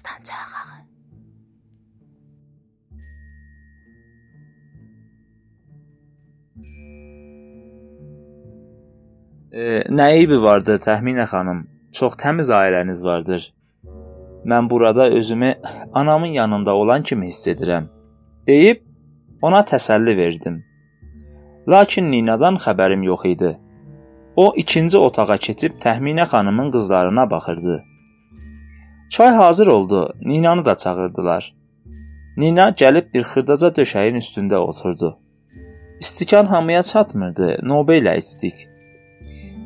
Dastanca ağı. E, nə eybi vardır Təxminə xanım? Çox təmiz ailəniz vardır. Mən burada özümü anamın yanında olan kimi hiss edirəm. deyib ona təsəlli verdim. Lakin Ninadan xəbərim yox idi. O ikinci otağa keçib Təxminə xanımın qızlarına baxırdı. Çay hazır oldu. Ninanı da çağırdılar. Nina gəlib bir xırdaca döşəyin üstündə oturdu. İstikan hamıya çatmırdı. Növbə ilə içdik.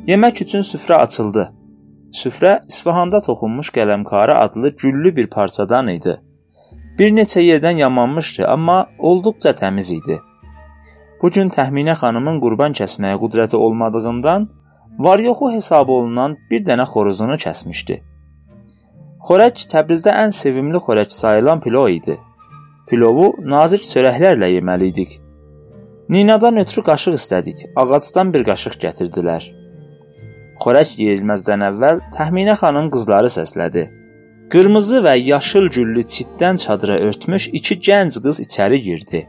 Yemək üçün süfrə açıldı. Süfrə İsfahanda toxunmuş qələmkarı adlı güllü bir parçadan idi. Bir neçə yerdən yamanmışdı, amma olduqca təmiz idi. Bu gün Təxminə xanımın qurban kəsməyə qüdrəti olmadığından var-yoxu hesab olunan bir dənə xoruzunu kəsmişdi. Xörək Təbrizdə ən sevimli xörək sayılan pilov idi. Pilovu nazik çörəklərlə yeməli idik. Ninadan ötürü qaşıq istədik. Ağacdan bir qaşıq gətirdilər. Xörək yeyilməzdən əvvəl Təxminə xanın qızları səslədi. Qırmızı və yaşıl güllü çitdən çadıra örtmüş iki gənc qız içəri girdi.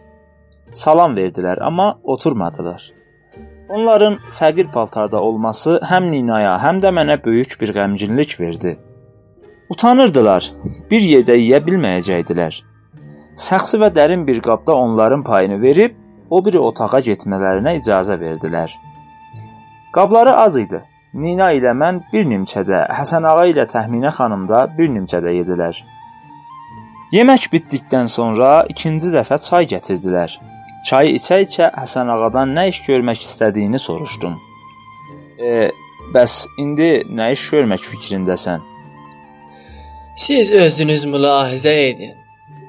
Salam verdilər, amma oturmadılar. Onların fəqir paltarda olması həm Ninaya, həm də mənə böyük bir qəmginlik verdi. Utanırdılar. Bir yerdə yeyə bilməyəcəkdilər. Saxsı və dərin bir qabda onların payını verib o biri otağa getmələrinə icazə verdilər. Qabları az idi. Nina ilə mən bir nimçədə, Həsən ağa ilə Təxminə xanım da bir nimçədə yedilər. Yemək bitdikdən sonra ikinci dəfə çay gətirdilər. Çayı içə-içə Həsən ağadan nə iş görmək istədiyini soruşdum. E, bəs indi nə iş görmək fikrindəsən? Siz özünüz mülahizə edin.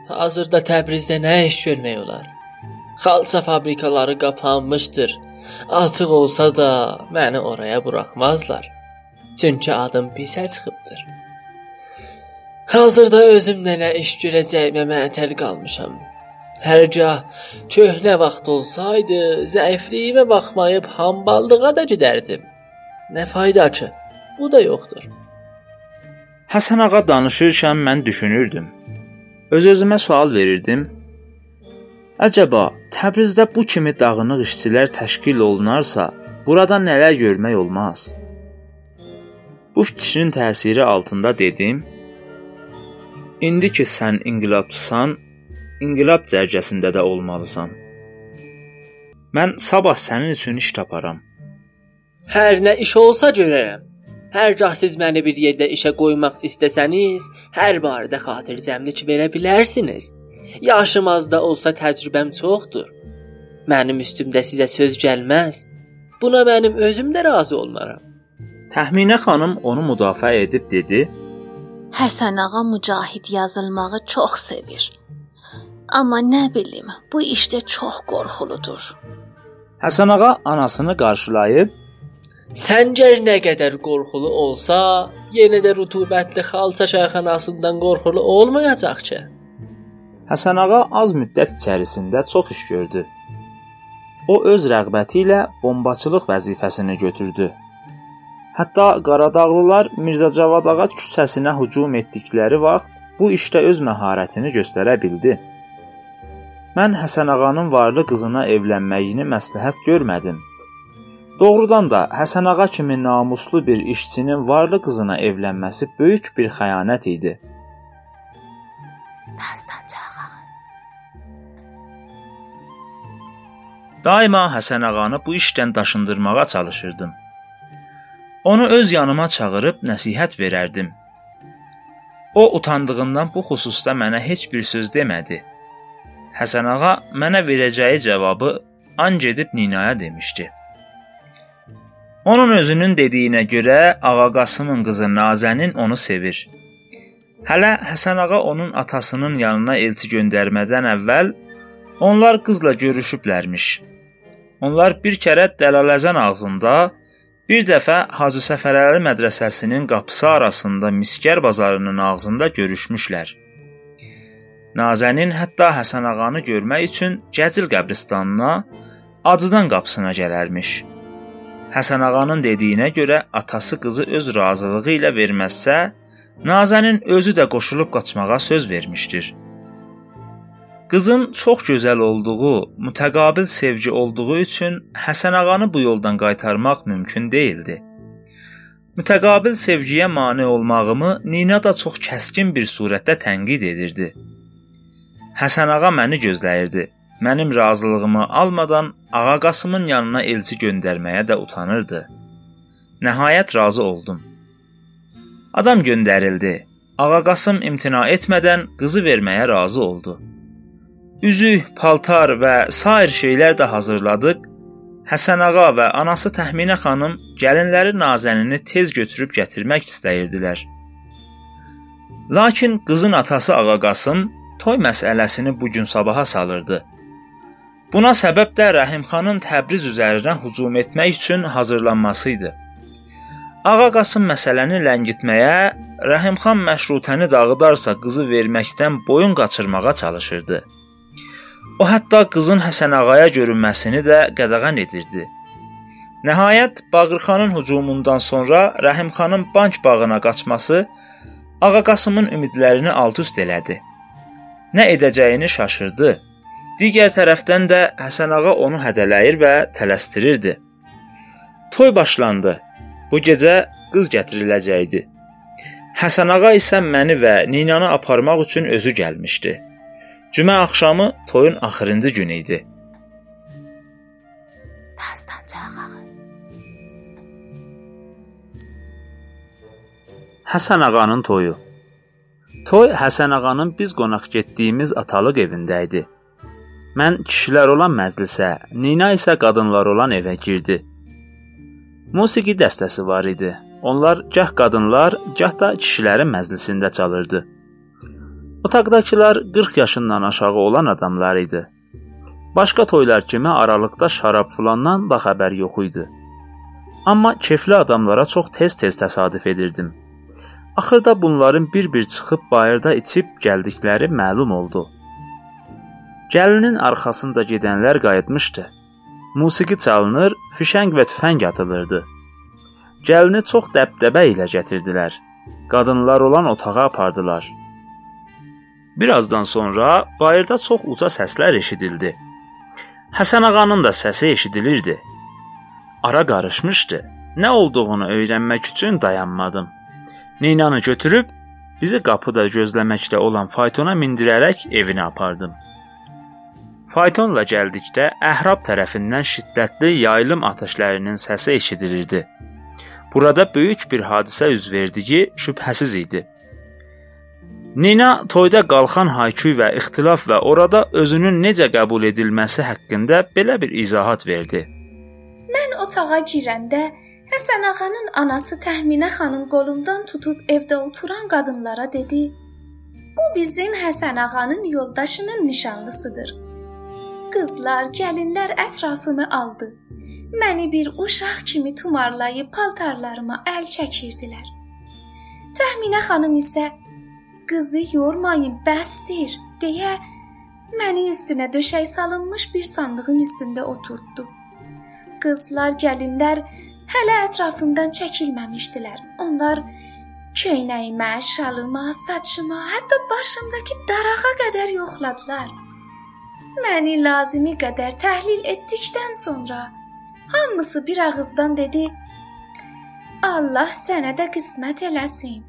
Hazırda Təbrizdə nə iş görmək olar? Xalça fabrikaları qapanmışdır. Açıq olsa da məni oraya buraxmazlar. Çünki adım pisə çıxıbdır. Hazırda özümlə nə iş görəcəyimə məətəl qalmışam. Hərgah köhnə vaxt olsaydı, zəifliyimə baxmayıb hamballığa da gedərdim. Nə fayda ki, bu da yoxdur. Həsən ağa danışırkən mən düşünürdüm. Öz-özümə sual verirdim. Əcəba, Təbrizdə bu kimi dağınıq işçilər təşkil olunarsa, burada nələr görmək olmaz? Bu fikrin təsiri altında dedim. İndi ki sən inqilabçısan, inqilab cərgəsində də olmalısan. Mən sabah sənin üçün iş taparam. Hər nə iş olsa görərəm. Hər gah siz məni bir yerdə işə qoymaq istəsəniz, hər barədə xatircəmlik verə bilərsiniz. Yaşım az da olsa təcrübəm çoxdur. Mənim üstümdə sizə söz gəlməz. Buna mənim özüm də razı olmaram. Təxminə xanım onu müdafiə edib dedi: Həsən ağa mücahid yazılmağı çox sevir. Amma nə bilim, bu işdə çox qorxuludur. Həsən ağa anasını qarşılayıb Səncər nə qədər qorxulu olsa, yenə də rütubətli xalça çayxanasından qorxulu olmayacaq ki. Həsən ağa az müddət içərisində çox iş gördü. O öz rəğbəti ilə bombaçılıq vəzifəsini götürdü. Hətta Qaradağlılar Mirzə Cavad ağa küçəsinə hücum etdikləri vaxt bu işdə öz məharətini göstərə bildi. Mən Həsən ağanın varlı qızına evlənməyini məsləhət görmədim. Doğrudan da Həsən ağa kimi namuslu bir işçinin varlı qızına evlənməsi böyük bir xəyanət idi. Daima Həsən ağanı bu işdən daşındırmağa çalışırdım. Onu öz yanıma çağırıb nəsihət verərdim. O utandığından bu xüsusda mənə heç bir söz demədi. Həsən ağa mənə verəcəyi cavabı an gedib Ninaya demişdi. Onun özünün dediyinə görə Ağa Qasımın qızı Nazənin onu sevir. Hələ Həsən ağa onun atasının yanına elçi göndərmədən əvvəl onlar qızla görüşüblərmiş. Onlar bir kərə Dəlaləzən ağzında, bir dəfə Hacı Səfərəli mədrəsəsinin qapısı arasında Miskər bazarının ağzında görüşmüşlər. Nazənin hətta Həsən ağanı görmək üçün Gəcil qəbristanına Acıdan qapısına gələrmiş. Həsən ağanın dediyinə görə atası qızı öz razılığı ilə verməzsə, Nazənin özü də qoşulub qaçmağa söz vermişdir. Qızın çox gözəl olduğu, mütəqabil sevgi olduğu üçün Həsən ağanı bu yoldan qaytarmaq mümkün değildi. Mütəqabil sevgiyə mane olmağımı Nina da çox kəskin bir surətdə tənqid edirdi. Həsən ağa məni gözləyirdi. Mənim razılığımı almadan Ağa Qasımın yanına elçi göndərməyə də utanırdı. Nəhayət razı oldum. Adam göndərildi. Ağa Qasım imtina etmədən qızı verməyə razı oldu. Üzük, paltar və sair şeylər də hazırladıq. Həsən ağa və anası Təxminə xanım gəlinləri Nazənini tez götürüb gətirmək istəyirdilər. Lakin qızın atası Ağa Qasım toy məsələsini bu gün sabaha salırdı. Buna səbəb də Rəhimxanın Təbriz üzərinə hücum etmək üçün hazırlanması idi. Ağa Qasım məsələni ləngitməyə, Rəhimxan məşrutəni dağıdarsa qızı verməkdən boyun qaçırmağa çalışırdı. O hətta qızın Həsən ağaya görünməsini də qadağan edirdi. Nəhayət Bağırxanın hücumundan sonra Rəhimxanın bank bağına qaçması Ağa Qasımın ümidlərini alt-üst elədi. Nə edəcəyini şaşırdı. Digər tərəfdən də Həsən ağa onu hədələyir və tələsdirirdi. Toy başlandı. Bu gecə qız gətiriləcəkdi. Həsən ağa isə məni və Ninanı aparmaq üçün özü gəlmişdi. Cümə axşamı toyun axırıncı günü idi. Həsən ağanın toyu. Toy Həsən ağanın biz qonaq getdiyimiz atalıq evində idi. Mən kişilər olan məclisə, Nina isə qadınlar olan evə girdi. Musiqi dəstəsi var idi. Onlar gah qadınlar, gah da kişilərin məclisində çalırdı. Otaqdakılar 40 yaşından aşağı olan adamlar idi. Başqa toylar kimi aralıqda şarab filandan da xəbər yox idi. Amma kefli adamlara çox tez-tez təsadüf edirdim. Axırda bunların bir-bir çıxıb bayırda içib gəldikləri məlum oldu. Gəlinin arxasınca gedənlər qayıtmışdı. Musiqi çalınır, fişəng və tüfəng atılırdı. Gəlini çox dəbdəbə ilə gətirdilər. Qadınlar olan otağa apardılar. Birazdan sonra bayırda çox uca səslər eşidildi. Həsən ağanın da səsi eşidilirdi. Ara qarışmışdı. Nə olduğunu öyrənmək üçün dayanmadım. Ninanı götürüb bizi qapıda gözləməkdə olan faytona mindirərək evinə apardım. Faytonla gəldikdə əhrab tərəfindən şiddətli yaylım atəşlərinin səsi eşidilirdi. Burada böyük bir hadisə üz verdiyi şübhəsiz idi. Nina toyda qalxan hayküy və ixtilaf və orada özünün necə qəbul edilməsi haqqında belə bir izahat verdi. Mən otağa girəndə Həsən ağanın anası Təxminə xanım qolumdan tutub evdə oturan qadınlara dedi: "Bu bizim Həsən ağanın yoldaşının nişanlısıdır." Qızlar, gəlinlər ətrafımı aldı. Məni bir uşaq kimi tumarlayıb paltarlarıma əl çəkirdilər. Təxminə xanım isə qızı yormayın, bəsdir deyə məni üstünə döşək salınmış bir sandığın üstündə oturtdu. Qızlar, gəlinlər hələ ətrafımdan çəkilməmişdilər. Onlar köynəyimə, şalıma, saçıma, hətta başımdakı darağa qədər yoxladılar. Məni lazımi qədər təhlil etdikdən sonra hamısı bir ağızdan dedi: Allah sənə də qismət eləsin.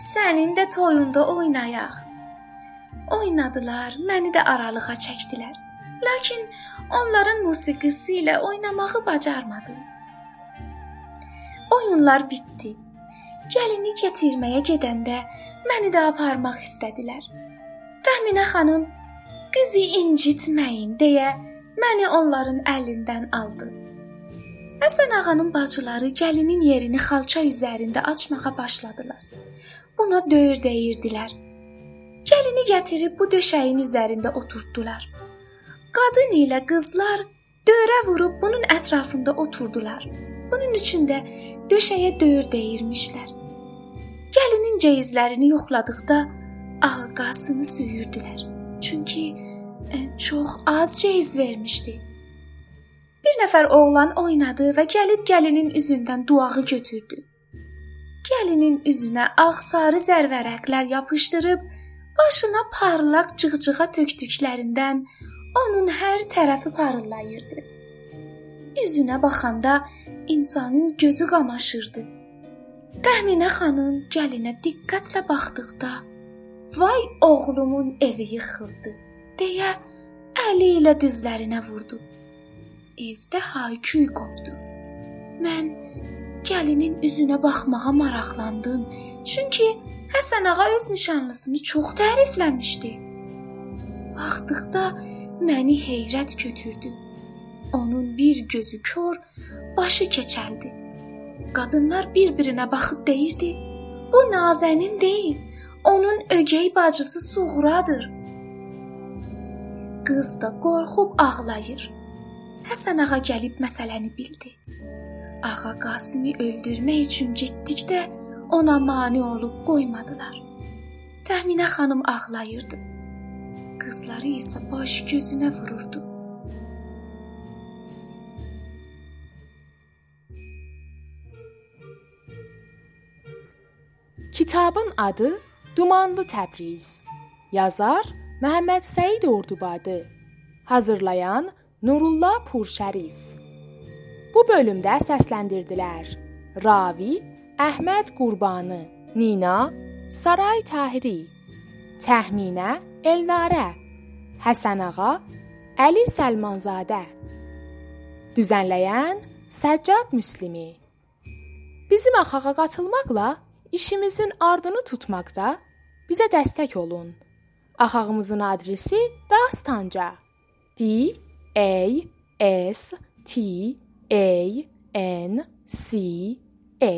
Sənin də toyunda oynayaq. Oynadılar, məni də aralığa çəkdilər. Lakin onların musiqisi ilə oynamağı bacarmadım. Oyunlar bitdi. Gəlini gətirməyə gedəndə məni də aparmaq istədilər. Təxminə xanım Qızı incitməyin deyə məni onların əlindən aldı. Həsən ağanın bacıları gəlinin yerini xalça üzərində açmağa başladılar. Buna döyür deyirdilər. Gəlini gətirib bu döşəyin üzərində oturtdular. Qadın ilə qızlar döyrə vurub bunun ətrafında oturdular. Bunun üçün də döşəyə döyür deyirmişlər. Gəlinin ceyizlərini yoxladıqda ağa qasını söyürdülər. Çünki e, çox az ceyiz vermişdi. Bir nəfər oğlan oynadı və gəlib gəlinin üzündən duağı götürdü. Gəlinin üzünə ağ-sarı zərvərəklər yapışdırıb başına parlaq cığcığa tökdüklərindən onun hər tərəfi parıldayırdı. Üzünə baxanda insanın gözü qamaşırdı. Təminə xanım gəlinə diqqətlə baxdıqda "Vay oğlumun evi yıxıldı" deyə əli ilə dizlərinə vurdu. Evdə hay-küy qopdu. Mən gəlinin üzünə baxmağa maraqlandım, çünki Həsən ağa öz nişanlısını çox tərifləmişdi. Baxdıqda məni heyrət götürdü. Onun bir gözü kör, başı keçəldi. Qadınlar bir-birinə baxıb deyirdi: "Bu Nazənin deyil, onun ögey bacısı Suğradır." Qız da qorxub ağlayır. Həsən ağa gəlib məsələni bildi. Ağa Qasimi öldürmək üçün getdikdə ona mane olub qoymadılar. Təminə xanım ağlayırdı. Qızları isə baş gözünə vururdu. Kitabın adı Dumanlı Təbriz. Yazar Məhəmməd Səid Ordubadı. Hazırlayan Nurullah Purşərif. Bu bölümdə səsləndirdilər: Ravi Əhməd Qurbanı, Nina Saray Tahiri, Təxminə Elnarə, Həsən ağa Əli Səlmanzadə. Düzənləyən Səccad Müslimi. Bizim axağa qatılmaqla işimizin ardını tutmaqda bizə dəstək olun. Axağımızın adresi Dastanca. D A S T A N C A